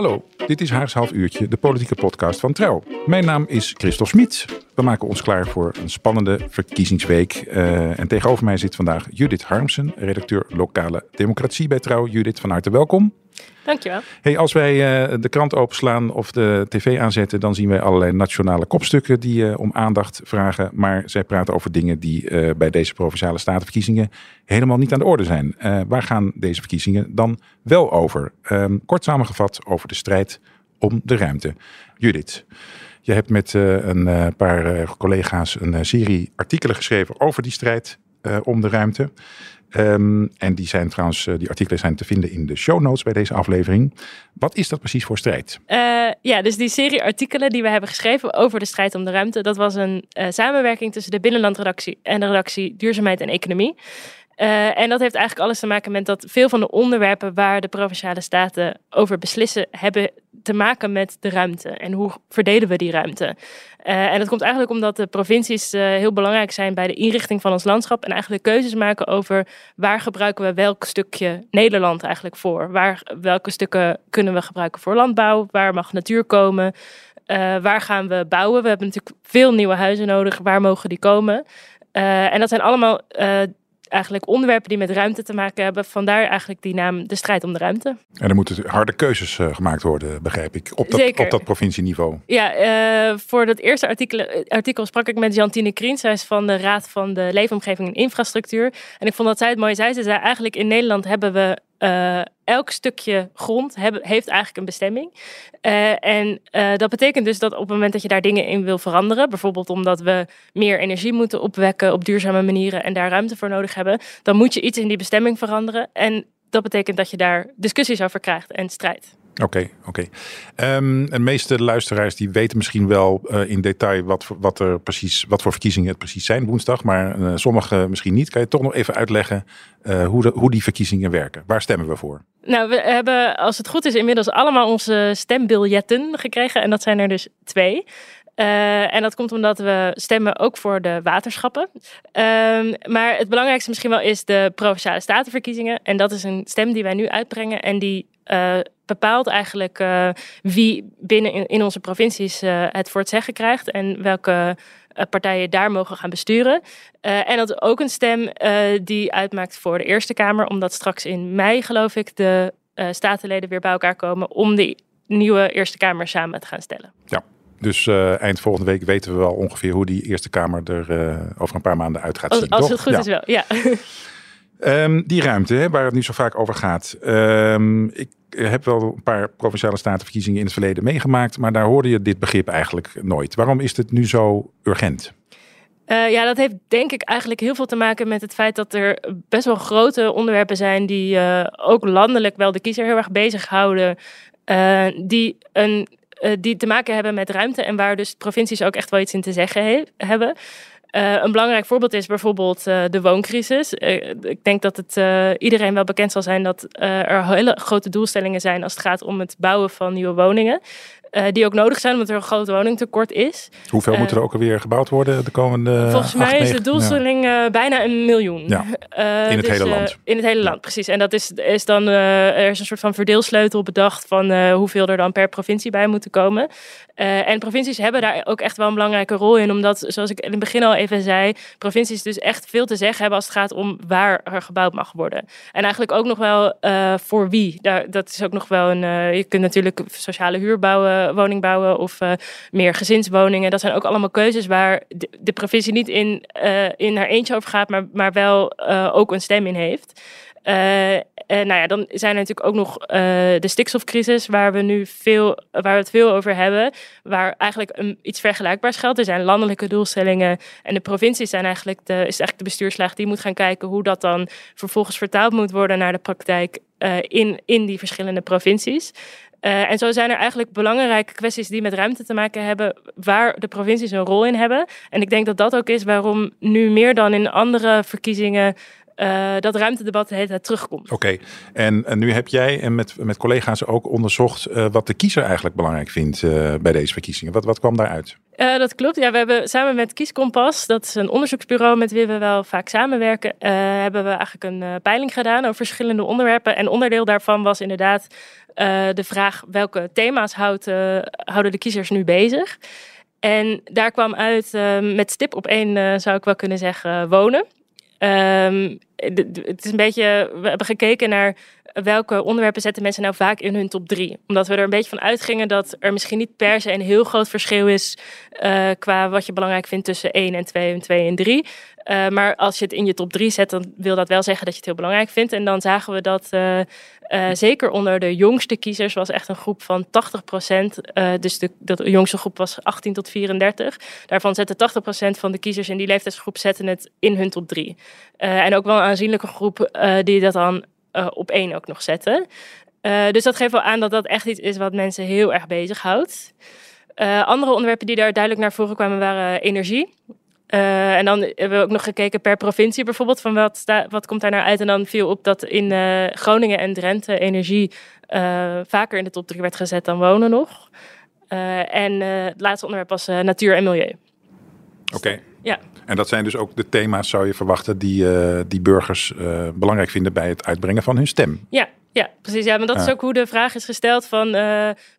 Hallo, dit is Haags Half Uurtje, de politieke podcast van Trouw. Mijn naam is Christophe Smit. We maken ons klaar voor een spannende verkiezingsweek. Uh, en tegenover mij zit vandaag Judith Harmsen, redacteur lokale democratie bij Trouw. Judith, van harte welkom. Dankjewel. Hey, als wij uh, de krant openslaan of de tv aanzetten, dan zien wij allerlei nationale kopstukken die uh, om aandacht vragen. Maar zij praten over dingen die uh, bij deze provinciale statenverkiezingen helemaal niet aan de orde zijn. waar gaan deze verkiezingen dan wel over? Um, kort samengevat over de strijd om de ruimte. Judith. Je hebt met een paar collega's een serie artikelen geschreven over die strijd om de ruimte. Um, en die zijn trouwens, die artikelen zijn te vinden in de show notes bij deze aflevering. Wat is dat precies voor strijd? Ja, dus die serie artikelen die we hebben geschreven over de strijd om de ruimte, dat was een samenwerking tussen de binnenlandredactie en de redactie Duurzaamheid en Economie. Uh, en dat heeft eigenlijk alles te maken met dat veel van de onderwerpen waar de provinciale staten over beslissen, hebben te maken met de ruimte. En hoe verdelen we die ruimte? Uh, en dat komt eigenlijk omdat de provincies uh, heel belangrijk zijn bij de inrichting van ons landschap. En eigenlijk keuzes maken over waar gebruiken we welk stukje Nederland eigenlijk voor. Waar, welke stukken kunnen we gebruiken voor landbouw? Waar mag natuur komen? Waar gaan we bouwen? We hebben natuurlijk veel nieuwe huizen nodig. Waar mogen die komen? en dat zijn allemaal eigenlijk onderwerpen die met ruimte te maken hebben. Vandaar eigenlijk die naam de strijd om de ruimte. En er moeten harde keuzes uh, gemaakt worden, begrijp ik, op dat, Zeker. op dat provincieniveau. Ja, uh, voor dat eerste artikel, artikel sprak ik met Jantine Krien. Zij is van de Raad van de Leefomgeving en Infrastructuur. En ik vond dat zij het mooi zei. Ze zei eigenlijk in Nederland hebben we uh, elk stukje grond heeft eigenlijk een bestemming. Uh, en uh, dat betekent dus dat op het moment dat je daar dingen in wil veranderen, bijvoorbeeld omdat we meer energie moeten opwekken op duurzame manieren en daar ruimte voor nodig hebben, dan moet je iets in die bestemming veranderen. En dat betekent dat je daar discussies over krijgt en strijd. Oké, oké. Okay. Um, de meeste luisteraars die weten misschien wel uh, in detail wat, wat, er precies, wat voor verkiezingen het precies zijn woensdag, maar uh, sommigen misschien niet. Kan je toch nog even uitleggen uh, hoe, hoe die verkiezingen werken? Waar stemmen we voor? Nou, we hebben, als het goed is, inmiddels allemaal onze stembiljetten gekregen. En dat zijn er dus twee. En dat komt omdat we stemmen ook voor de waterschappen. Um, maar het belangrijkste misschien wel is de provinciale statenverkiezingen. En dat is een stem die wij nu uitbrengen. En die bepaalt eigenlijk uh, wie binnen in, in onze provincies het voor het zeggen krijgt. En welke partijen daar mogen gaan besturen. en dat is ook een stem die uitmaakt voor de Eerste Kamer. Omdat straks in mei, geloof ik, de statenleden weer bij elkaar komen om de nieuwe Eerste Kamer samen te gaan stellen. Ja. Dus uh, eind volgende week weten we wel ongeveer hoe die Eerste Kamer er uh, over een paar maanden uit gaat als, zien. Als toch? het goed ja. is wel, ja. Um, die ruimte, hè, waar het nu zo vaak over gaat. Um, ik heb wel een paar provinciale statenverkiezingen in het verleden meegemaakt, maar daar hoorde je dit begrip eigenlijk nooit. Waarom is het nu zo urgent? Uh, ja, dat heeft denk ik eigenlijk heel veel te maken met het feit dat er best wel grote onderwerpen zijn die uh, ook landelijk wel de kiezer heel erg bezighouden. Uh, die een die te maken hebben met ruimte en waar dus provincies ook echt wel iets in te zeggen he hebben. Uh, een belangrijk voorbeeld is bijvoorbeeld uh, de wooncrisis. Uh, ik denk dat het iedereen wel bekend zal zijn dat er hele grote doelstellingen zijn als het gaat om het bouwen van nieuwe woningen. Die ook nodig zijn omdat er een groot woningtekort is. Hoeveel moet er ook alweer gebouwd worden de komende Volgens mij is de doelstelling ja. bijna een miljoen. Ja. in het dus, hele land. in het hele land, precies. En dat is, is dan, er is een soort van verdeelsleutel bedacht van hoeveel er dan per provincie bij moeten komen. en provincies hebben daar ook echt wel een belangrijke rol in, omdat, zoals ik in het begin al even zei, provincies dus echt veel te zeggen hebben als het gaat om waar er gebouwd mag worden. En eigenlijk ook nog wel voor wie. Daar, dat is ook nog wel een. Je kunt natuurlijk sociale huur bouwen, woning bouwen of uh, meer gezinswoningen. Dat zijn ook allemaal keuzes waar de, provincie niet in, in haar eentje over gaat, maar, maar wel ook een stem in heeft. en nou ja, dan zijn er natuurlijk ook nog de stikstofcrisis, waar we nu veel, waar we het veel over hebben, waar eigenlijk een, iets vergelijkbaars geldt. Er zijn landelijke doelstellingen en de provincies zijn eigenlijk de, is eigenlijk de bestuurslaag die moet gaan kijken hoe dat dan vervolgens vertaald moet worden naar de praktijk in, in die verschillende provincies. Uh, en zo zijn er eigenlijk belangrijke kwesties die met ruimte te maken hebben, waar de provincies een rol in hebben. En ik denk dat dat ook is waarom nu meer dan in andere verkiezingen uh, dat ruimtedebat de hele tijd terugkomt. Oké, en, en, nu heb jij en met, met collega's ook onderzocht uh, wat de kiezer eigenlijk belangrijk vindt uh, bij deze verkiezingen. Wat, wat kwam daaruit? dat klopt. Ja, we hebben samen met Kieskompas, dat is een onderzoeksbureau met wie we wel vaak samenwerken, hebben we eigenlijk een peiling gedaan over verschillende onderwerpen. En onderdeel daarvan was inderdaad de vraag welke thema's houdt, houden de kiezers nu bezig. En daar kwam uit met stip op één, zou ik wel kunnen zeggen, wonen. Um, het is een beetje, we hebben gekeken naar welke onderwerpen zetten mensen nou vaak in hun top drie. Omdat we er een beetje van uitgingen dat er misschien niet per se een heel groot verschil is uh, qua wat je belangrijk vindt tussen 1 en 2 en 2 en 3. Uh, maar als je het in je top 3 zet, dan wil dat wel zeggen dat je het heel belangrijk vindt. En dan zagen we dat uh, zeker onder de jongste kiezers was echt een groep van 80 dus de, de jongste groep was 18 tot 34. Daarvan zetten 80% van de kiezers in die leeftijdsgroep zetten het in hun top 3. en ook wel een aanzienlijke groep die dat dan uh, op één ook nog zetten. Uh, dus dat geeft wel aan dat dat echt iets is wat mensen heel erg bezighoudt. Uh, andere onderwerpen die daar duidelijk naar voren kwamen waren energie. en dan hebben we ook nog gekeken per provincie bijvoorbeeld, van wat, wat komt daar nou uit. En dan viel op dat in Groningen en Drenthe energie vaker in de top 3 werd gezet dan wonen nog. en het laatste onderwerp was natuur en milieu. Oké. Ja. En dat zijn dus ook de thema's, zou je verwachten, die, uh, die burgers uh, belangrijk vinden bij het uitbrengen van hun stem. Ja, ja, precies. Ja, maar dat is ook hoe de vraag is gesteld van uh,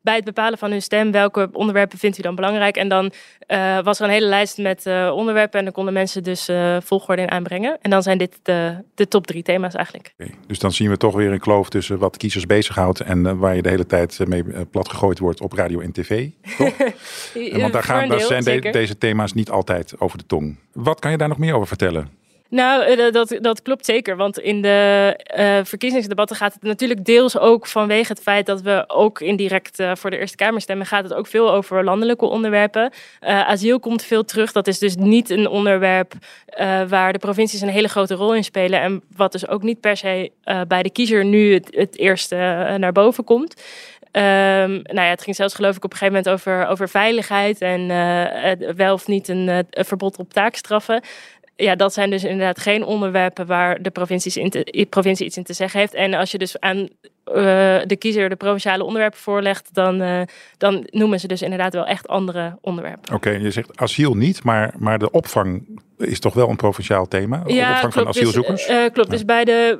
bij het bepalen van hun stem, welke onderwerpen vindt u dan belangrijk? En dan uh, was er een hele lijst met uh, onderwerpen en dan konden mensen dus volgorde in aanbrengen. En dan zijn dit de, de top drie thema's eigenlijk. Okay. Dus dan zien we toch weer een kloof tussen wat kiezers bezighoudt en waar je de hele tijd mee plat gegooid wordt op radio en tv. Toch? Want daar, gaan, daar zijn de, deze thema's niet altijd over de tong. Wat kan je daar nog meer over vertellen? Nou, eh, dat, dat klopt zeker. Want in de uh, verkiezingsdebatten gaat het natuurlijk deels ook vanwege het feit dat we ook indirect uh, voor de Eerste Kamer stemmen, gaat het ook veel over landelijke onderwerpen. Uh, asiel komt veel terug. Dat is dus niet een onderwerp waar de provincies een hele grote rol in spelen. En wat dus ook niet per se bij de kiezer nu het, eerste naar boven komt. Um, nou ja, het ging zelfs geloof ik op een gegeven moment over, over veiligheid en wel of niet een verbod op taakstraffen ja, dat zijn dus inderdaad geen onderwerpen waar de provincies provincie iets in te zeggen heeft. En als je dus aan uh, de kiezer de provinciale onderwerpen voorlegt, dan, uh, dan noemen ze dus inderdaad wel echt andere onderwerpen. Oké, je zegt asiel niet, maar, maar de opvang is toch wel een provinciaal thema? Ja, opvang klopt. van asielzoekers? Dus, uh, klopt. Ja. Dus bij, de,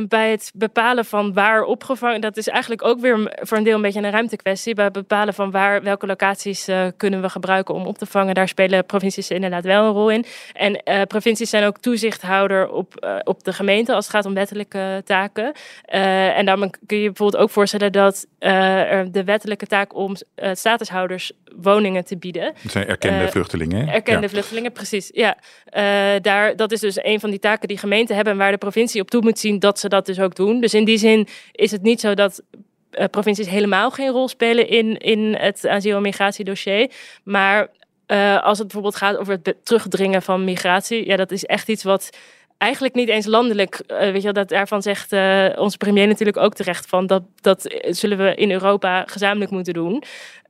uh, bij het bepalen van waar opgevangen, dat is eigenlijk ook weer voor een deel een beetje een ruimtekwestie. Bij het bepalen van waar, welke locaties uh, kunnen we gebruiken om op te vangen, daar spelen provincies inderdaad wel een rol in. En provincies zijn ook toezichthouder op, op de gemeente als het gaat om wettelijke taken. en dan kun je bijvoorbeeld ook voorstellen dat de wettelijke taak om statushouders woningen te bieden. Dat zijn erkende vluchtelingen. Erkende ja. vluchtelingen, precies. Ja, uh, daar, dat is dus een van die taken die gemeenten hebben en waar de provincie op toe moet zien dat ze dat dus ook doen. Dus in die zin is het niet zo dat uh, provincies helemaal geen rol spelen in, in het asiel- en migratiedossier. Maar uh, als het bijvoorbeeld gaat over het terugdringen van migratie, ja, dat is echt iets wat eigenlijk niet eens landelijk. Uh, weet je, dat daarvan zegt uh, onze premier natuurlijk ook terecht van dat, dat zullen we in Europa gezamenlijk moeten doen.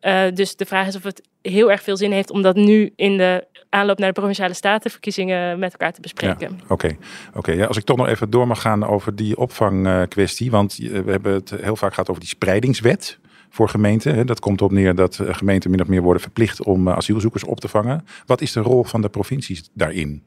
Uh, dus de vraag is of het heel erg veel zin heeft om dat nu in de aanloop naar de provinciale statenverkiezingen met elkaar te bespreken. Oké, ja, oké. Ja, als ik toch nog even door mag gaan over die opvangkwestie, want we hebben het heel vaak gehad over die spreidingswet voor gemeenten. Dat komt op neer dat gemeenten min of meer worden verplicht om asielzoekers op te vangen. Wat is de rol van de provincies daarin?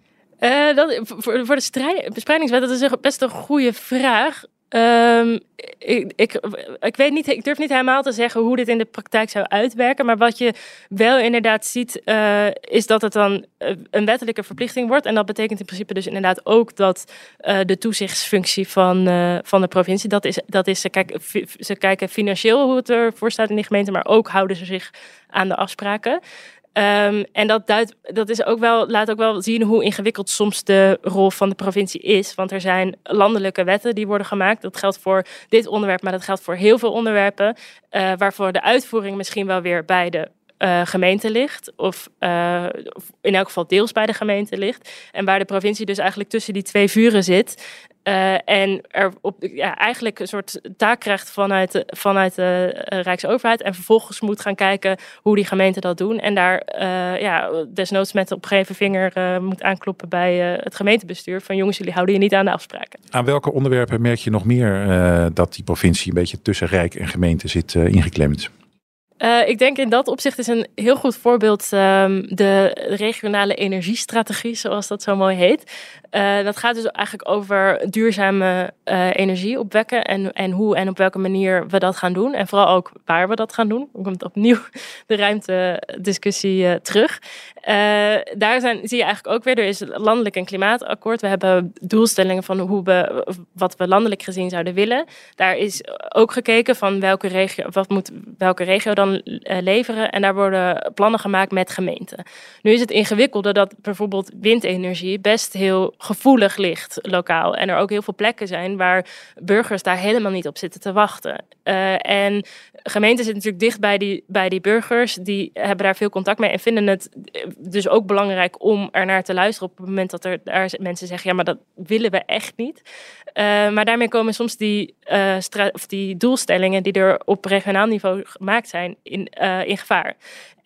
Dat, voor, voor de strijd, dat is best een goede vraag. Um, ik, ik, weet niet, ik durf niet helemaal te zeggen hoe dit in de praktijk zou uitwerken. Maar wat je wel inderdaad ziet, uh, is dat het dan uh, een wettelijke verplichting wordt. En dat betekent in principe dus inderdaad ook dat de toezichtsfunctie van, van de provincie, dat is, dat is ze, kijken, ze kijken financieel hoe het ervoor staat in die gemeente, maar ook houden ze zich aan de afspraken. Ehm, en dat, dat is ook wel, laat ook wel zien hoe ingewikkeld soms de rol van de provincie is. Want er zijn landelijke wetten die worden gemaakt. Dat geldt voor dit onderwerp, maar dat geldt voor heel veel onderwerpen. Uh, waarvoor de uitvoering misschien wel weer bij de uh, gemeente ligt. Of, uh, in elk geval deels bij de gemeente ligt. En waar de provincie dus eigenlijk tussen die twee vuren zit. Uh, en er op, ja, eigenlijk een soort taak krijgt vanuit de, vanuit de Rijksoverheid. En vervolgens moet gaan kijken hoe die gemeenten dat doen. En daar ja, desnoods met op gegeven vinger moet aankloppen bij het gemeentebestuur. Van jongens, jullie houden je niet aan de afspraken. Aan welke onderwerpen merk je nog meer dat die provincie een beetje tussen Rijk en gemeente zit ingeklemd? Uh, ik denk in dat opzicht is een heel goed voorbeeld um, de regionale energiestrategie, zoals dat zo mooi heet. Uh, dat gaat dus eigenlijk over duurzame uh, energie opwekken en, en hoe en op welke manier we dat gaan doen. En vooral ook waar we dat gaan doen. Dan komt opnieuw de ruimtediscussie terug. daar zijn, zie je eigenlijk ook weer, er is landelijk een klimaatakkoord. We hebben doelstellingen van hoe we, wat we landelijk gezien zouden willen. Daar is ook gekeken van welke regio, wat moet welke regio dan eh, leveren. En daar worden plannen gemaakt met gemeenten. Nu is het ingewikkelde dat bijvoorbeeld windenergie best heel gevoelig ligt lokaal. En er ook heel veel plekken zijn waar burgers daar helemaal niet op zitten te wachten. Uh, en gemeenten zitten natuurlijk dicht bij die, bij die burgers. Die hebben daar veel contact mee en vinden het dus ook belangrijk om er naar te luisteren op het moment dat er daar mensen zeggen: ja, maar dat willen we echt niet. Maar daarmee komen soms die, uh, of die doelstellingen die er op regionaal niveau gemaakt zijn, in, uh, in gevaar.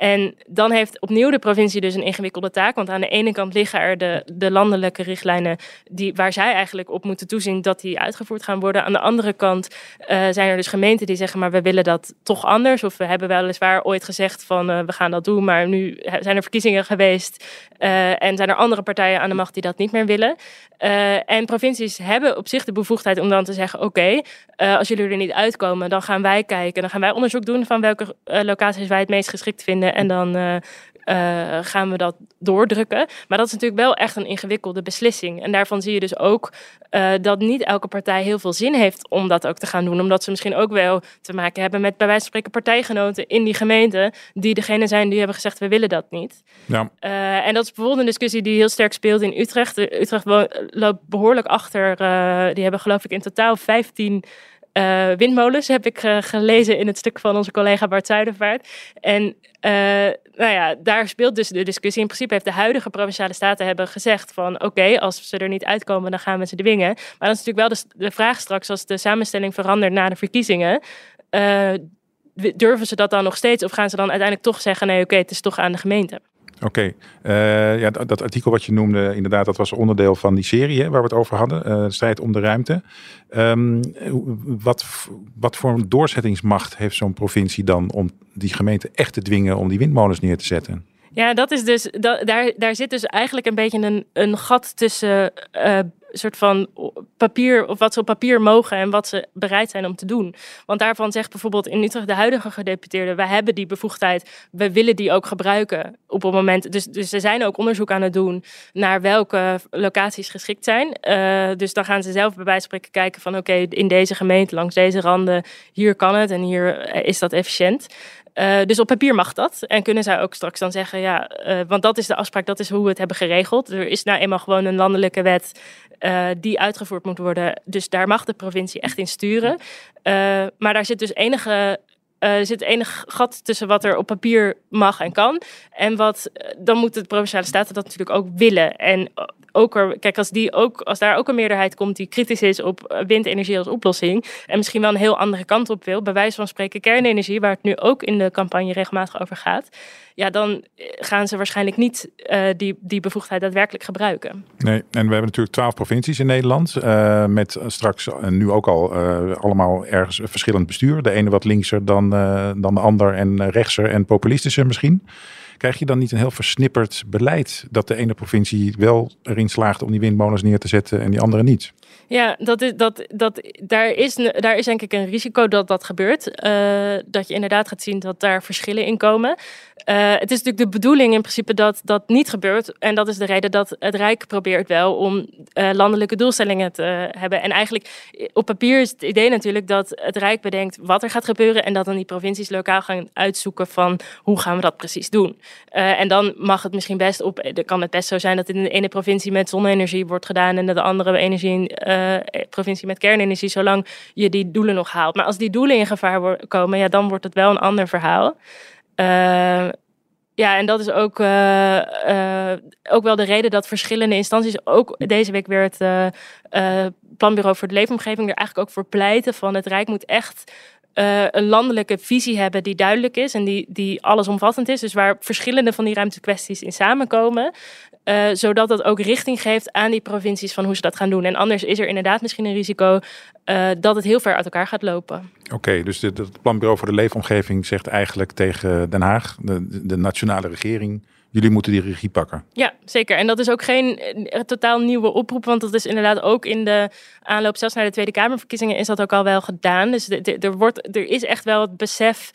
En dan heeft opnieuw de provincie dus een ingewikkelde taak. Want aan de ene kant liggen er de, de landelijke richtlijnen die, waar zij eigenlijk op moeten toezien dat die uitgevoerd gaan worden. Aan de andere kant uh, zijn er dus gemeenten die zeggen, maar we willen dat toch anders. Of we hebben weliswaar ooit gezegd van uh, we gaan dat doen, maar nu zijn er verkiezingen geweest. En zijn er andere partijen aan de macht die dat niet meer willen. en provincies hebben op zich de bevoegdheid om dan te zeggen, oké, als jullie er niet uitkomen, dan gaan wij kijken. Dan gaan wij onderzoek doen van welke locaties wij het meest geschikt vinden en dan uh, uh, gaan we dat doordrukken. Maar dat is natuurlijk wel echt een ingewikkelde beslissing. En daarvan zie je dus ook uh, dat niet elke partij heel veel zin heeft om dat ook te gaan doen. Omdat ze misschien ook wel te maken hebben met bij wijze van spreken partijgenoten in die gemeente. Die degene zijn die hebben gezegd we willen dat niet. Ja. Uh, en dat is bijvoorbeeld een discussie die heel sterk speelt in Utrecht. Utrecht loopt behoorlijk achter. die hebben geloof ik in totaal 15 uh, windmolens heb ik uh, gelezen in het stuk van onze collega Bart Zuidervaart. En uh, nou ja, daar speelt dus de discussie. In principe heeft de huidige provinciale staten hebben gezegd van oké, als ze er niet uitkomen, dan gaan we ze dwingen. Maar dan is natuurlijk wel de, vraag straks als de samenstelling verandert na de verkiezingen. durven ze dat dan nog steeds of gaan ze dan uiteindelijk toch zeggen nee, oké, het is toch aan de gemeente? Oké, uh, ja, dat artikel wat je noemde, inderdaad, dat was onderdeel van die serie waar we het over hadden, uh, strijd om de ruimte. Um, wat, wat voor een doorzettingsmacht heeft zo'n provincie dan om die gemeente echt te dwingen om die windmolens neer te zetten? Ja, dat is dus, dat, daar, daar zit dus eigenlijk een beetje een, een gat tussen uh, soort van papier, of wat ze op papier mogen en wat ze bereid zijn om te doen. Want daarvan zegt bijvoorbeeld in Utrecht de huidige gedeputeerde, wij hebben die bevoegdheid, we willen die ook gebruiken op het moment. Dus, dus ze zijn ook onderzoek aan het doen naar welke locaties geschikt zijn. Uh, dus dan gaan ze zelf bij wijze kijken van oké, in deze gemeente, langs deze randen, hier kan het en hier is dat efficiënt. Uh, dus op papier mag dat. En kunnen zij ook straks dan zeggen, ja, uh, want dat is de afspraak, dat is hoe we het hebben geregeld. Er is nou eenmaal gewoon een landelijke wet uh, die uitgevoerd moet worden. Dus daar mag de provincie echt in sturen. maar daar zit dus enige zit enig gat tussen wat er op papier mag en kan. En wat dan moeten de provinciale staten dat natuurlijk ook willen. En ook er, kijk, als, die ook, als daar ook een meerderheid komt die kritisch is op windenergie als oplossing. En misschien wel een heel andere kant op wil, bij wijze van spreken kernenergie, waar het nu ook in de campagne regelmatig over gaat. Ja, dan gaan ze waarschijnlijk niet uh, die, die bevoegdheid daadwerkelijk gebruiken. Nee, en we hebben natuurlijk twaalf provincies in Nederland. Met straks uh, nu ook al allemaal ergens verschillend bestuur. De ene wat linkser dan, dan de ander en rechtser en populistischer misschien. Krijg je dan niet een heel versnipperd beleid dat de ene provincie wel erin slaagt om die windmolens neer te zetten en die andere niet? Ja, dat is, dat, dat, daar, is, daar is denk ik een risico dat dat gebeurt. Uh, dat je inderdaad gaat zien dat daar verschillen in komen. Uh, het is natuurlijk de bedoeling in principe dat dat niet gebeurt. En dat is de reden dat het Rijk probeert wel om uh, landelijke doelstellingen te hebben. En eigenlijk op papier is het idee natuurlijk dat het Rijk bedenkt wat er gaat gebeuren. En dat dan die provincies lokaal gaan uitzoeken van hoe gaan we dat precies doen. Uh, en dan mag het misschien best op. Dan kan het best zo zijn dat in de ene provincie met zonne-energie wordt gedaan en de andere energie, uh, provincie met kernenergie, zolang je die doelen nog haalt. Maar als die doelen in gevaar komen, ja, dan wordt het wel een ander verhaal. Uh, ja, en dat is ook, ook wel de reden dat verschillende instanties, ook deze week weer het Planbureau voor de Leefomgeving, er eigenlijk ook voor pleiten van het Rijk moet echt een landelijke visie hebben die duidelijk is en die, die allesomvattend is. Dus waar verschillende van die ruimtekwesties in samenkomen. Uh, zodat dat ook richting geeft aan die provincies van hoe ze dat gaan doen. En anders is er inderdaad misschien een risico uh, dat het heel ver uit elkaar gaat lopen. Oké, dus het Planbureau voor de Leefomgeving zegt eigenlijk tegen Den Haag, de, de nationale regering, jullie moeten die regie pakken. Ja, zeker. En dat is ook geen uh, totaal nieuwe oproep, want dat is inderdaad ook in de aanloop zelfs naar de Tweede Kamerverkiezingen is dat ook al wel gedaan. Dus er, wordt, er is echt wel het besef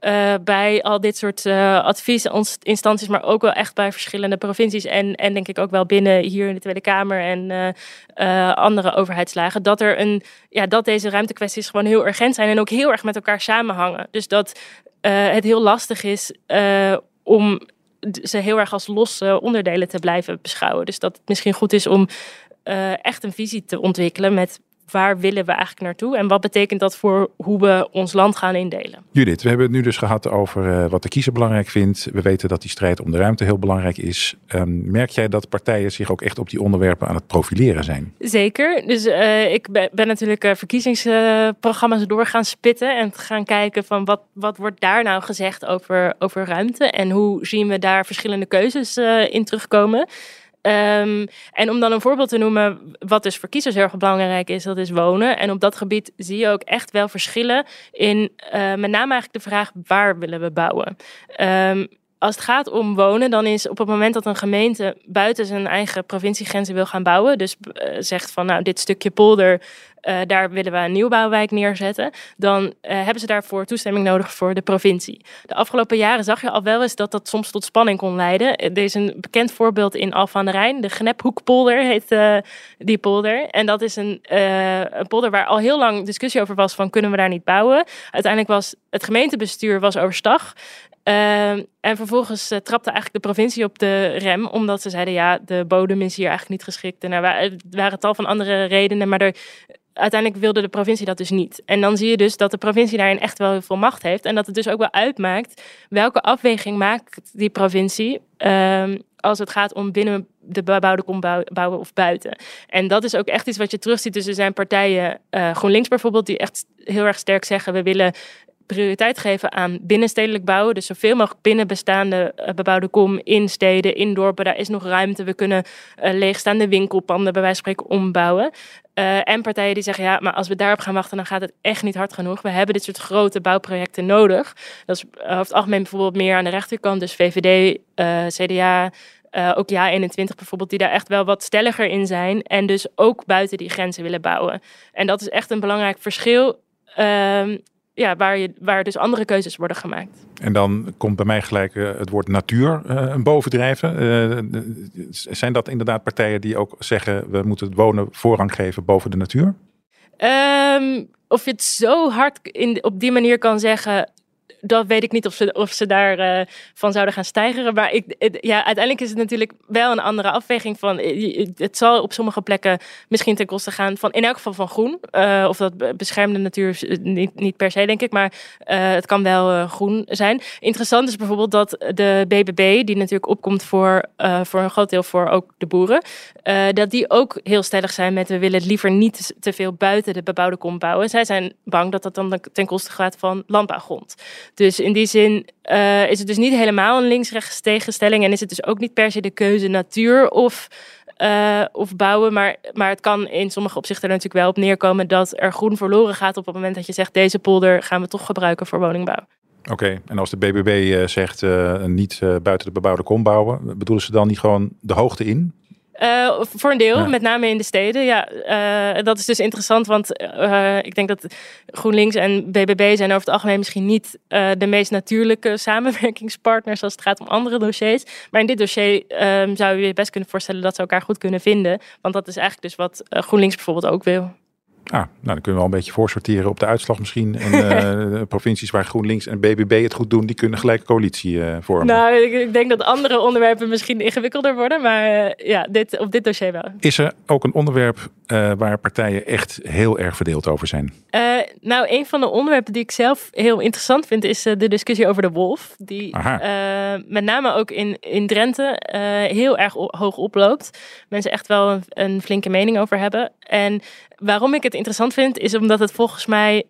uh, bij al dit soort uh, adviesinstanties, maar ook wel echt bij verschillende provincies en, en denk ik ook wel binnen hier in de Tweede Kamer en andere overheidslagen, dat, er een, ja, dat deze ruimtekwesties gewoon heel urgent zijn en ook heel erg met elkaar samenhangen. Dus dat het heel lastig is om ze heel erg als losse onderdelen te blijven beschouwen. Dus dat het misschien goed is om uh, echt een visie te ontwikkelen met waar willen we eigenlijk naartoe en wat betekent dat voor hoe we ons land gaan indelen. Judith, we hebben het nu dus gehad over uh, wat de kiezer belangrijk vindt. We weten dat die strijd om de ruimte heel belangrijk is. Um, merk jij dat partijen zich ook echt op die onderwerpen aan het profileren zijn? Zeker. Dus uh, ik ben, ben natuurlijk uh, verkiezingsprogramma's door gaan spitten en gaan kijken van wat, wat wordt daar nou gezegd over, over ruimte en hoe zien we daar verschillende keuzes in terugkomen. Um, en om dan een voorbeeld te noemen, wat dus voor kiezers heel erg belangrijk is, dat is wonen. En op dat gebied zie je ook echt wel verschillen in uh, met name eigenlijk de vraag waar willen we bouwen. Um, als het gaat om wonen, dan is op het moment dat een gemeente buiten zijn eigen provinciegrenzen wil gaan bouwen, dus uh, zegt van nou dit stukje polder, uh, daar willen we een nieuwbouwwijk neerzetten, dan uh, hebben ze daarvoor toestemming nodig voor de provincie. De afgelopen jaren zag je al wel eens dat dat soms tot spanning kon leiden. Er is een bekend voorbeeld in Alphen aan de Rijn, de Gnephoekpolder heet die polder. En dat is een, een polder waar al heel lang discussie over was van kunnen we daar niet bouwen. Uiteindelijk was het gemeentebestuur was overstag. Uh, en vervolgens uh, trapte eigenlijk de provincie op de rem, omdat ze zeiden: ja, de bodem is hier eigenlijk niet geschikt. En er waren, tal van andere redenen, maar uiteindelijk wilde de provincie dat dus niet. En dan zie je dus dat de provincie daarin echt wel heel veel macht heeft. En dat het dus ook wel uitmaakt welke afweging maakt die provincie. Uh, als het gaat om binnen de bebouwde kom bouwen of buiten. En dat is ook echt iets wat je terugziet. Dus er zijn partijen, uh, GroenLinks bijvoorbeeld, die echt heel erg sterk zeggen: we willen prioriteit geven aan binnenstedelijk bouwen. Dus zoveel mogelijk binnen bestaande uh, bebouwde kom in steden, in dorpen. Daar is nog ruimte. We kunnen uh, leegstaande winkelpanden bij wijze van spreken ombouwen. Uh, en partijen die zeggen, ja, maar als we daarop gaan wachten, dan gaat het echt niet hard genoeg. We hebben dit soort grote bouwprojecten nodig. Dat is over het algemeen bijvoorbeeld meer aan de rechterkant. Dus VVD, CDA, ook ja 21 bijvoorbeeld, die daar echt wel wat stelliger in zijn. En dus ook buiten die grenzen willen bouwen. En dat is echt een belangrijk verschil. Uh, ja, waar, je, waar dus andere keuzes worden gemaakt. En dan komt bij mij gelijk uh, het woord natuur uh, bovendrijven. Uh, zijn dat inderdaad partijen die ook zeggen we moeten het wonen voorrang geven boven de natuur? Um, of je het zo hard in, op die manier kan zeggen, dat weet ik niet of ze, of ze daarvan uh, van zouden gaan stijgen. Maar ik, ja, uiteindelijk is het natuurlijk wel een andere afweging van. Eh, het zal op sommige plekken misschien ten koste gaan van in elk geval van groen. Uh, of dat beschermde natuur niet, niet per se, denk ik. Maar het kan wel groen zijn. Interessant is bijvoorbeeld dat de BBB, die natuurlijk opkomt voor, voor een groot deel voor ook de boeren. dat die ook heel stellig zijn met we willen liever niet te veel buiten de bebouwde kom bouwen. Zij zijn bang dat dat dan ten koste gaat van landbouwgrond. Dus in die zin uh, is het dus niet helemaal een links-rechts tegenstelling. En is het dus ook niet per se de keuze natuur of, uh, of bouwen. Maar, maar het kan in sommige opzichten er natuurlijk wel op neerkomen dat er groen verloren gaat op het moment dat je zegt deze polder gaan we toch gebruiken voor woningbouw. Oké, en als de BBB uh, zegt niet buiten de bebouwde kom bouwen, bedoelen ze dan niet gewoon de hoogte in? Uh, voor een deel, ja. met name in de steden. Ja, uh, dat is dus interessant, want uh, ik denk dat GroenLinks en BBB zijn over het algemeen misschien niet de meest natuurlijke samenwerkingspartners als het gaat om andere dossiers. Maar in dit dossier um, zou je je best kunnen voorstellen dat ze elkaar goed kunnen vinden. Want dat is eigenlijk dus wat GroenLinks bijvoorbeeld ook wil. Ah, nou, dan kunnen we al een beetje voorsorteren op de uitslag misschien. En uh, provincies waar GroenLinks en BBB het goed doen, die kunnen gelijk coalitie uh, vormen. Nou, ik, ik, denk dat andere onderwerpen misschien ingewikkelder worden, maar uh, ja, dit, op dit dossier wel. Is er ook een onderwerp waar partijen echt heel erg verdeeld over zijn? nou, een van de onderwerpen die ik zelf heel interessant vind, is de discussie over de wolf. Die met name ook in, in Drenthe heel erg hoog oploopt. Mensen echt wel een, een flinke mening over hebben. En waarom ik het interessant vind, is omdat het volgens mij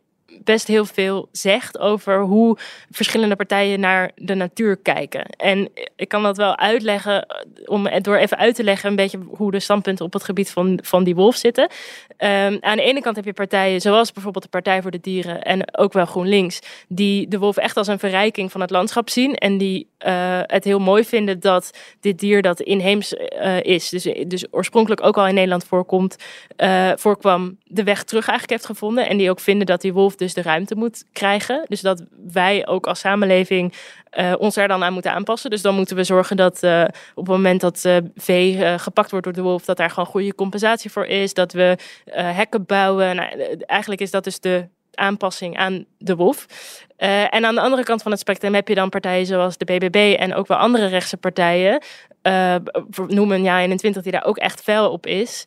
best heel veel zegt over hoe verschillende partijen naar de natuur kijken. En ik kan dat wel uitleggen, om door even uit te leggen een beetje hoe de standpunten op het gebied van, van die wolf zitten. Um, aan de ene kant heb je partijen zoals bijvoorbeeld de Partij voor de Dieren en ook wel GroenLinks, die de wolf echt als een verrijking van het landschap zien en die uh, het heel mooi vinden dat dit dier dat inheems uh, is, dus, dus oorspronkelijk ook al in Nederland voorkomt, uh, voorkwam, de weg terug eigenlijk heeft gevonden en die ook vinden dat die wolf dus de ruimte moet krijgen. Dus dat wij ook als samenleving uh, ons er dan aan moeten aanpassen. Dus dan moeten we zorgen dat uh, op het moment dat uh, vee gepakt wordt door de wolf, dat daar gewoon goede compensatie voor is. Dat we hekken bouwen. Nou, eigenlijk is dat dus de aanpassing aan de wolf. en aan de andere kant van het spectrum heb je dan partijen zoals de BBB en ook wel andere rechtse partijen. noemen ja 21 die daar ook echt fel op is.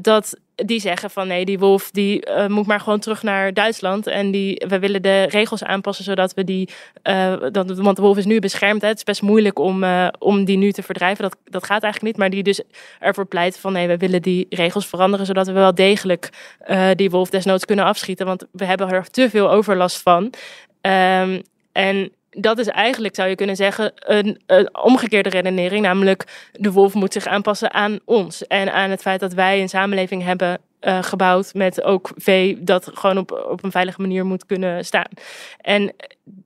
dat die zeggen van nee, die wolf die uh, moet maar gewoon terug naar Duitsland. En die, we willen de regels aanpassen zodat we die. Uh, dat, want de wolf is nu beschermd. Hè. Het is best moeilijk om, uh, om die nu te verdrijven. Dat, dat gaat eigenlijk niet. Maar die dus ervoor pleit van nee, we willen die regels veranderen. Zodat we wel degelijk die wolf desnoods kunnen afschieten. Want we hebben er te veel overlast van. Um, en dat is eigenlijk, zou je kunnen zeggen, een, een, omgekeerde redenering. Namelijk, de wolf moet zich aanpassen aan ons. En aan het feit dat wij een samenleving hebben uh, gebouwd met ook vee dat gewoon op, op een veilige manier moet kunnen staan. En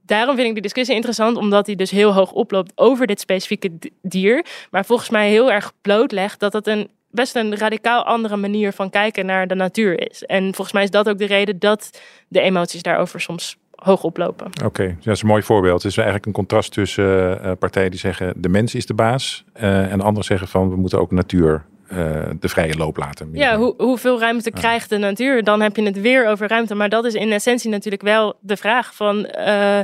daarom vind ik die discussie interessant, omdat hij dus heel hoog oploopt over dit specifieke dier. Maar volgens mij heel erg blootlegt dat het een best een radicaal andere manier van kijken naar de natuur is. En volgens mij is dat ook de reden dat de emoties daarover soms hoog oplopen. Oké, dat is een mooi voorbeeld. Het is eigenlijk een contrast tussen uh, partijen die zeggen de mens is de baas uh, en anderen zeggen van we moeten ook natuur uh, de vrije loop laten. Ja, hoe, hoeveel ruimte ja. krijgt de natuur? Dan heb je het weer over ruimte. Maar dat is in essentie natuurlijk wel de vraag van uh,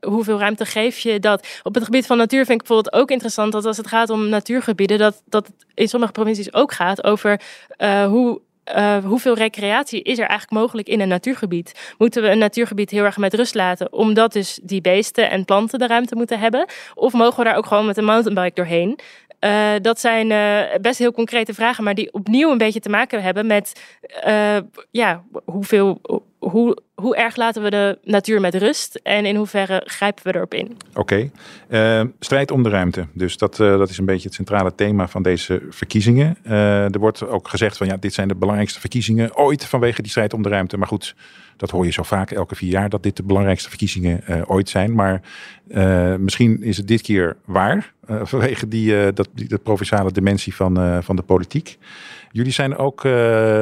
hoeveel ruimte geef je dat? Op het gebied van natuur vind ik bijvoorbeeld ook interessant dat als het gaat om natuurgebieden, dat, dat het in sommige provincies ook gaat over uh, hoe uh, hoeveel recreatie is er eigenlijk mogelijk in een natuurgebied? Moeten we een natuurgebied heel erg met rust laten, omdat dus die beesten en planten de ruimte moeten hebben? Of mogen we daar ook gewoon met een mountainbike doorheen? Uh, dat zijn uh, best heel concrete vragen, maar die opnieuw een beetje te maken hebben met uh, ja, hoeveel, hoe, hoe erg laten we de natuur met rust en in hoeverre grijpen we erop in? Oké, strijd om de ruimte. Dus dat, dat is een beetje het centrale thema van deze verkiezingen. er wordt ook gezegd van ja, dit zijn de belangrijkste verkiezingen ooit vanwege die strijd om de ruimte. Maar goed, dat hoor je zo vaak elke vier jaar dat dit de belangrijkste verkiezingen uh, ooit zijn. Maar uh, misschien is het dit keer waar uh, vanwege die, dat, provinciale dimensie van, van de politiek. Jullie zijn ook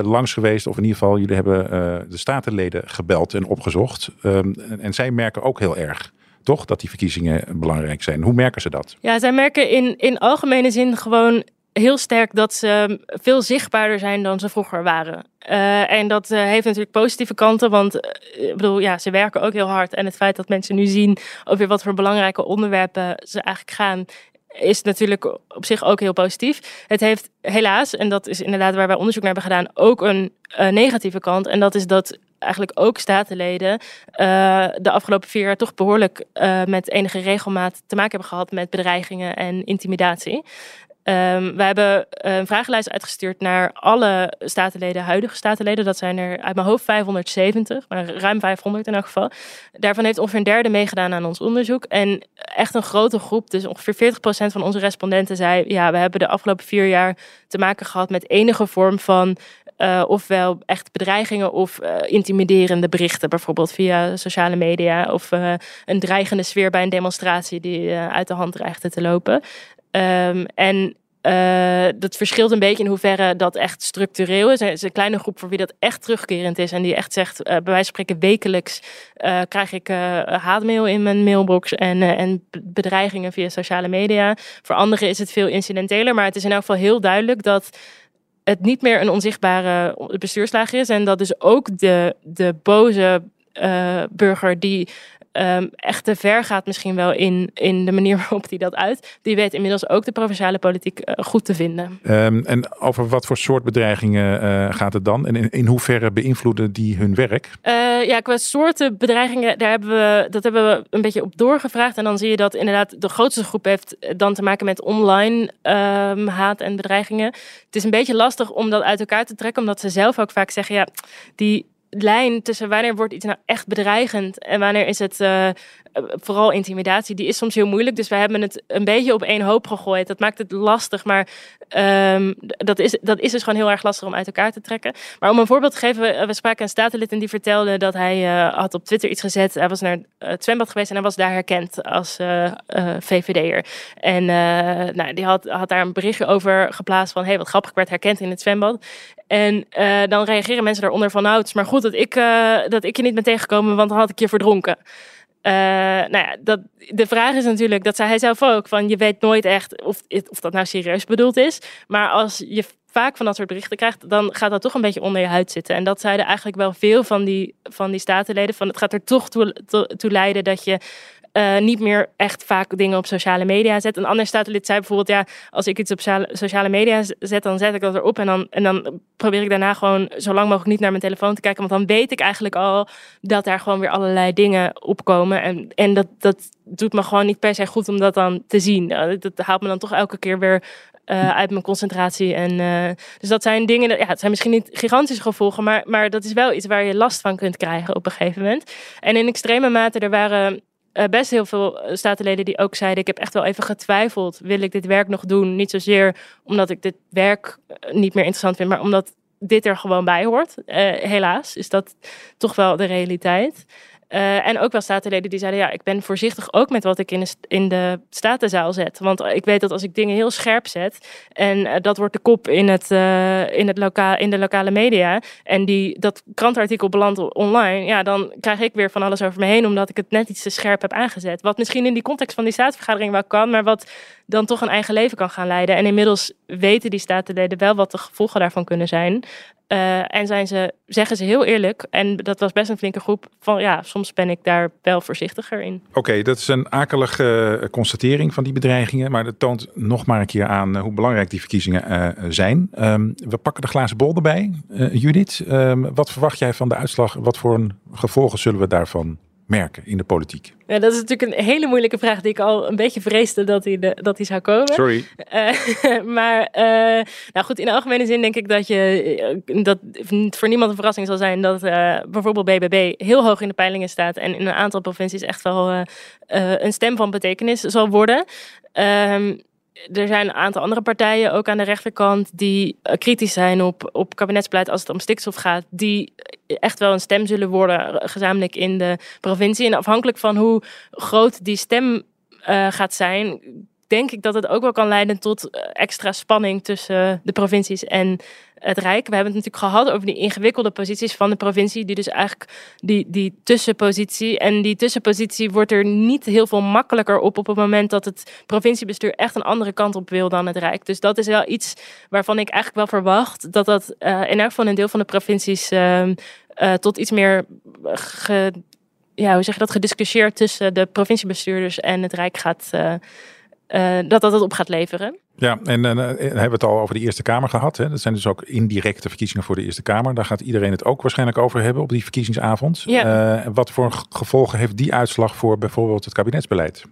langs geweest, of in ieder geval, jullie hebben de statenleden gebeld en opgezocht. Um, en, en zij merken ook heel erg toch dat die verkiezingen belangrijk zijn. Hoe merken ze dat? Ja, zij merken in, in algemene zin gewoon heel sterk dat ze veel zichtbaarder zijn dan ze vroeger waren. Uh, en dat uh, heeft natuurlijk positieve kanten, want uh, ik bedoel, ja, ze werken ook heel hard. En het feit dat mensen nu zien over wat voor belangrijke onderwerpen ze eigenlijk gaan, is natuurlijk op zich ook heel positief. Het heeft helaas, en dat is inderdaad waar wij onderzoek naar hebben gedaan, ook een negatieve kant. En dat is dat eigenlijk ook statenleden de afgelopen vier jaar toch behoorlijk met enige regelmaat te maken hebben gehad met bedreigingen en intimidatie. Um, we hebben een vragenlijst uitgestuurd naar alle statenleden, huidige statenleden. Dat zijn er uit mijn hoofd 570, maar ruim 500 in elk geval. Daarvan heeft ongeveer een derde meegedaan aan ons onderzoek. En echt een grote groep, dus ongeveer 40% van onze respondenten zei... ja, we hebben de afgelopen vier jaar te maken gehad met enige vorm van... Uh, ofwel echt bedreigingen of uh, intimiderende berichten, bijvoorbeeld via sociale media. Of een dreigende sfeer bij een demonstratie die uit de hand dreigde te lopen. Um, en uh, dat verschilt een beetje in hoeverre dat echt structureel is. Er is een kleine groep voor wie dat echt terugkerend is. En die echt zegt, uh, bij wijze van spreken wekelijks uh, krijg ik haatmail in mijn mailbox en, en bedreigingen via sociale media. Voor anderen is het veel incidenteler. Maar het is in elk geval heel duidelijk dat het niet meer een onzichtbare bestuurslager is. En dat dus ook de, de boze burger die um, echt te ver gaat misschien wel in, in de manier waarop hij dat uit. Die weet inmiddels ook de provinciale politiek uh, goed te vinden. Um, en over wat voor soort bedreigingen uh, gaat het dan? En in, in hoeverre beïnvloeden die hun werk? Uh, ja, qua soorten bedreigingen, daar hebben we, dat hebben we een beetje op doorgevraagd. En dan zie je dat inderdaad de grootste groep heeft dan te maken met online um, haat en bedreigingen. Het is een beetje lastig om dat uit elkaar te trekken, omdat ze zelf ook vaak zeggen, ja, die lijn tussen wanneer wordt iets nou echt bedreigend en wanneer is het uh, vooral intimidatie, die is soms heel moeilijk. Dus wij hebben het een beetje op één hoop gegooid. Dat maakt het lastig, maar um, dat, is, dat is dus gewoon heel erg lastig om uit elkaar te trekken. Maar om een voorbeeld te geven, we, we spraken een statenlid en die vertelde dat hij uh, had op Twitter iets gezet. Hij was naar het zwembad geweest en hij was daar herkend als uh, VVD'er. En nou, die had, had daar een berichtje over geplaatst van, hey, wat grappig, ik werd herkend in het zwembad. En uh, dan reageren mensen daaronder van, nou, het maar goed dat ik, uh, dat ik je niet ben tegengekomen, want dan had ik je verdronken. Uh, nou ja, dat, de vraag is natuurlijk, dat zei hij zelf ook, van je weet nooit echt of, of dat nou serieus bedoeld is. Maar als je vaak van dat soort berichten krijgt, dan gaat dat toch een beetje onder je huid zitten. En dat zeiden eigenlijk wel veel van die, van die statenleden. Van het gaat er toch toe, toe, toe leiden dat je uh, niet meer echt vaak dingen op sociale media zet. Een ander statenlid zei bijvoorbeeld, ja, als ik iets op sociale media zet, dan zet ik dat erop en dan, en dan probeer ik daarna gewoon zo lang mogelijk niet naar mijn telefoon te kijken, want dan weet ik eigenlijk al dat daar gewoon weer allerlei dingen opkomen. En, en dat, dat doet me gewoon niet per se goed om dat dan te zien. Dat haalt me dan toch elke keer weer uh, uit mijn concentratie. En, uh, dus dat zijn dingen, ja, het zijn misschien niet gigantische gevolgen, maar, maar dat is wel iets waar je last van kunt krijgen op een gegeven moment. En in extreme mate, er waren uh, best heel veel eh, statenleden die ook zeiden: Ik heb echt wel even getwijfeld. Wil ik dit werk nog doen? Niet zozeer omdat ik dit werk eh, niet meer interessant vind, maar omdat dit er gewoon bij hoort. Helaas is dat toch wel de realiteit. Uh, en ook wel statenleden die zeiden: Ja, ik ben voorzichtig ook met wat ik in de, in de statenzaal zet. Want ik weet dat als ik dingen heel scherp zet. en uh, dat wordt de kop in, het, uh, in, het loka in de lokale media. en die, dat krantartikel belandt online. ja, dan krijg ik weer van alles over me heen. omdat ik het net iets te scherp heb aangezet. Wat misschien in die context van die staatsvergadering wel kan. maar wat dan toch een eigen leven kan gaan leiden. En inmiddels weten die statenleden wel wat de gevolgen daarvan kunnen zijn. Uh, en zijn ze, zeggen ze heel eerlijk, en dat was best een flinke groep, van ja, soms ben ik daar wel voorzichtiger in. Oké, dat is een akelige uh, constatering van die bedreigingen, maar dat toont nog maar een keer aan uh, hoe belangrijk die verkiezingen zijn. Um, we pakken de glazen bol erbij. Judith, um, wat verwacht jij van de uitslag? Wat voor gevolgen zullen we daarvan merken in de politiek? Ja, dat is natuurlijk een hele moeilijke vraag die ik al een beetje vreesde dat hij, de, dat hij zou komen. Sorry. Uh, maar uh, nou goed, in de algemene zin denk ik dat, je, dat voor niemand een verrassing zal zijn dat uh, bijvoorbeeld BBB heel hoog in de peilingen staat en in een aantal provincies echt wel een stem van betekenis zal worden. Ehm, er zijn een aantal andere partijen, ook aan de rechterkant, die uh, kritisch zijn op, op kabinetsbeleid als het om stikstof gaat, die echt wel een stem zullen worden, eh, gezamenlijk in de provincie. En afhankelijk van hoe groot die stem uh, gaat zijn, denk ik dat het ook wel kan leiden tot extra spanning tussen de provincies en het Rijk. We hebben het natuurlijk gehad over die ingewikkelde posities van de provincie, die dus eigenlijk die, die tussenpositie. En die tussenpositie wordt er niet heel veel makkelijker op op het moment dat het provinciebestuur echt een andere kant op wil dan het Rijk. Dus dat is wel iets waarvan ik eigenlijk wel verwacht dat dat uh, in elk geval een deel van de provincies uh, uh, tot iets meer ja, hoe zeg je dat, gediscussieerd tussen de provinciebestuurders en het Rijk gaat. Uh, dat dat het op gaat leveren. Ja, en uh, hebben we het al over de Eerste Kamer gehad. Hè? Dat zijn dus ook indirecte verkiezingen voor de Eerste Kamer. Daar gaat iedereen het ook waarschijnlijk over hebben op die verkiezingsavond. Ja. Uh, wat voor gevolgen heeft die uitslag voor bijvoorbeeld het kabinetsbeleid?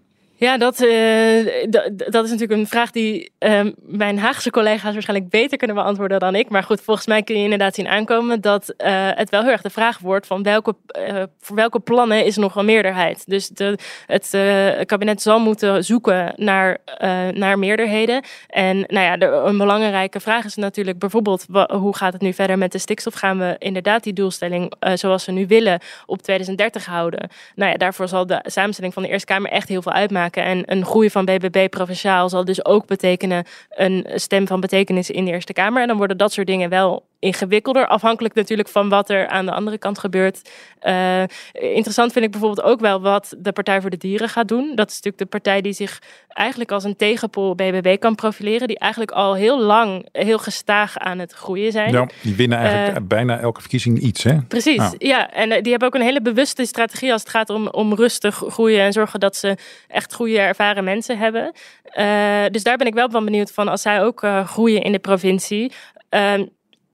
Ja, dat, uh, dat is natuurlijk een vraag die uh, mijn Haagse collega's waarschijnlijk beter kunnen beantwoorden dan ik. Maar goed, volgens mij kun je inderdaad zien aankomen dat uh, het wel heel erg de vraag wordt van welke, voor welke plannen is nog een meerderheid. Dus het kabinet zal moeten zoeken naar, naar meerderheden. En nou ja, de, een belangrijke vraag is natuurlijk bijvoorbeeld hoe gaat het nu verder met de stikstof? Gaan we inderdaad die doelstelling zoals we nu willen op 2030 houden? Nou ja, daarvoor zal de samenstelling van de Eerste Kamer echt heel veel uitmaken. En een groei van BBB provinciaal zal dus ook betekenen een stem van betekenis in de Eerste Kamer. En dan worden dat soort dingen wel ingewikkelder. Afhankelijk natuurlijk van wat er aan de andere kant gebeurt. Uh, interessant vind ik bijvoorbeeld ook wel wat de Partij voor de Dieren gaat doen. Dat is natuurlijk de partij die zich eigenlijk als een tegenpol BBB kan profileren. Die eigenlijk al heel lang, heel gestaag aan het groeien zijn. Ja, die winnen eigenlijk uh, bijna elke verkiezing iets, hè? Precies, ja. ja. En die hebben ook een hele bewuste strategie als het gaat om, om rustig groeien en zorgen dat ze echt goede ervaren mensen hebben. Uh, dus daar ben ik wel van benieuwd van als zij ook groeien in de provincie. Uh,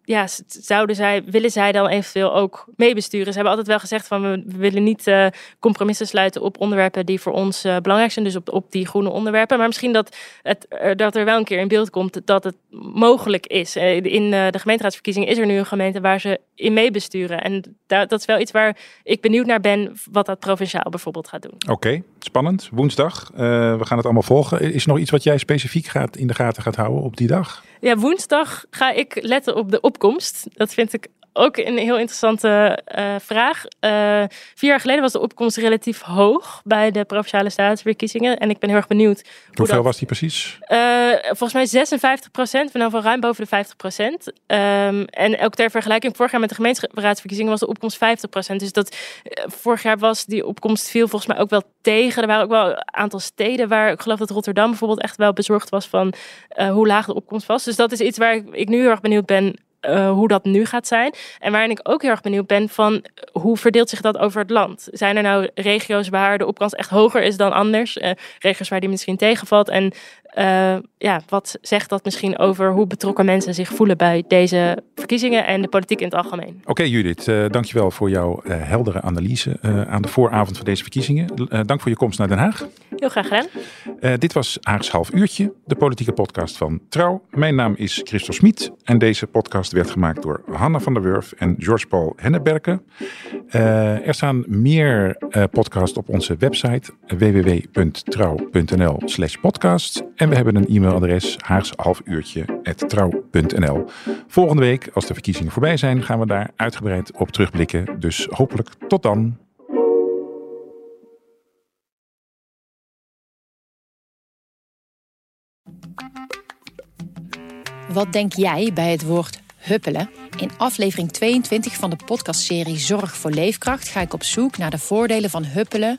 ja, zouden zij, willen zij dan eventueel ook meebesturen? Ze hebben altijd wel gezegd van we, willen niet uh, compromissen sluiten op onderwerpen die voor ons uh, belangrijk zijn, dus op, op die groene onderwerpen. Maar misschien dat, het, uh, dat er wel een keer in beeld komt dat het mogelijk is. in de gemeenteraadsverkiezingen is er nu een gemeente waar ze in meebesturen. En dat, dat is wel iets waar ik benieuwd naar ben wat dat provinciaal bijvoorbeeld gaat doen. Oké, okay, spannend. Woensdag. we gaan het allemaal volgen. Is er nog iets wat jij specifiek gaat, in de gaten gaat houden op die dag? Ja, woensdag ga ik letten op de opkomst. Dat vind ik ook een heel interessante uh, vraag. Uh, vier jaar geleden was de opkomst relatief hoog bij de provinciale staatsverkiezingen. En ik ben heel erg benieuwd. Hoe Hoeveel dat, was die precies? Uh, volgens mij 56 procent, van van ruim boven de 50 procent. Um, en ook ter vergelijking, vorig jaar met de gemeenteraadsverkiezingen was de opkomst 50 procent. Dus dat vorig jaar was die opkomst viel volgens mij ook wel tegen. Er waren ook wel een aantal steden waar ik geloof dat Rotterdam bijvoorbeeld echt wel bezorgd was van hoe laag de opkomst was. Dus dat is iets waar ik, ik nu heel erg benieuwd ben uh, hoe dat nu gaat zijn. En waarin ik ook heel erg benieuwd ben van hoe verdeelt zich dat over het land? Zijn er nou regio's waar de opkomst echt hoger is dan anders? Uh, regio's waar die misschien tegenvalt? En uh, ja, wat zegt dat misschien over hoe betrokken mensen zich voelen bij deze verkiezingen en de politiek in het algemeen? Oké okay, Judith, uh, dankjewel voor jouw uh, heldere analyse aan de vooravond van deze verkiezingen. dank voor je komst naar Den Haag. Heel graag gedaan. dit was Haags Half Uurtje, de politieke podcast van Trouw. Mijn naam is Christel Smit en deze podcast werd gemaakt door Hanna van der Wurf en George Paul Henneberken. er staan meer podcasts op onze website www.trouw.nl slash podcast. En we hebben een e-mailadres haagshalfuurtje.trouw.nl. Volgende week, als de verkiezingen voorbij zijn, gaan we daar uitgebreid op terugblikken. Dus hopelijk tot dan. Wat denk jij bij het woord huppelen? In aflevering 22 van de podcastserie Zorg voor Leefkracht ga ik op zoek naar de voordelen van huppelen